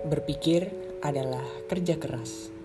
Berpikir adalah kerja keras.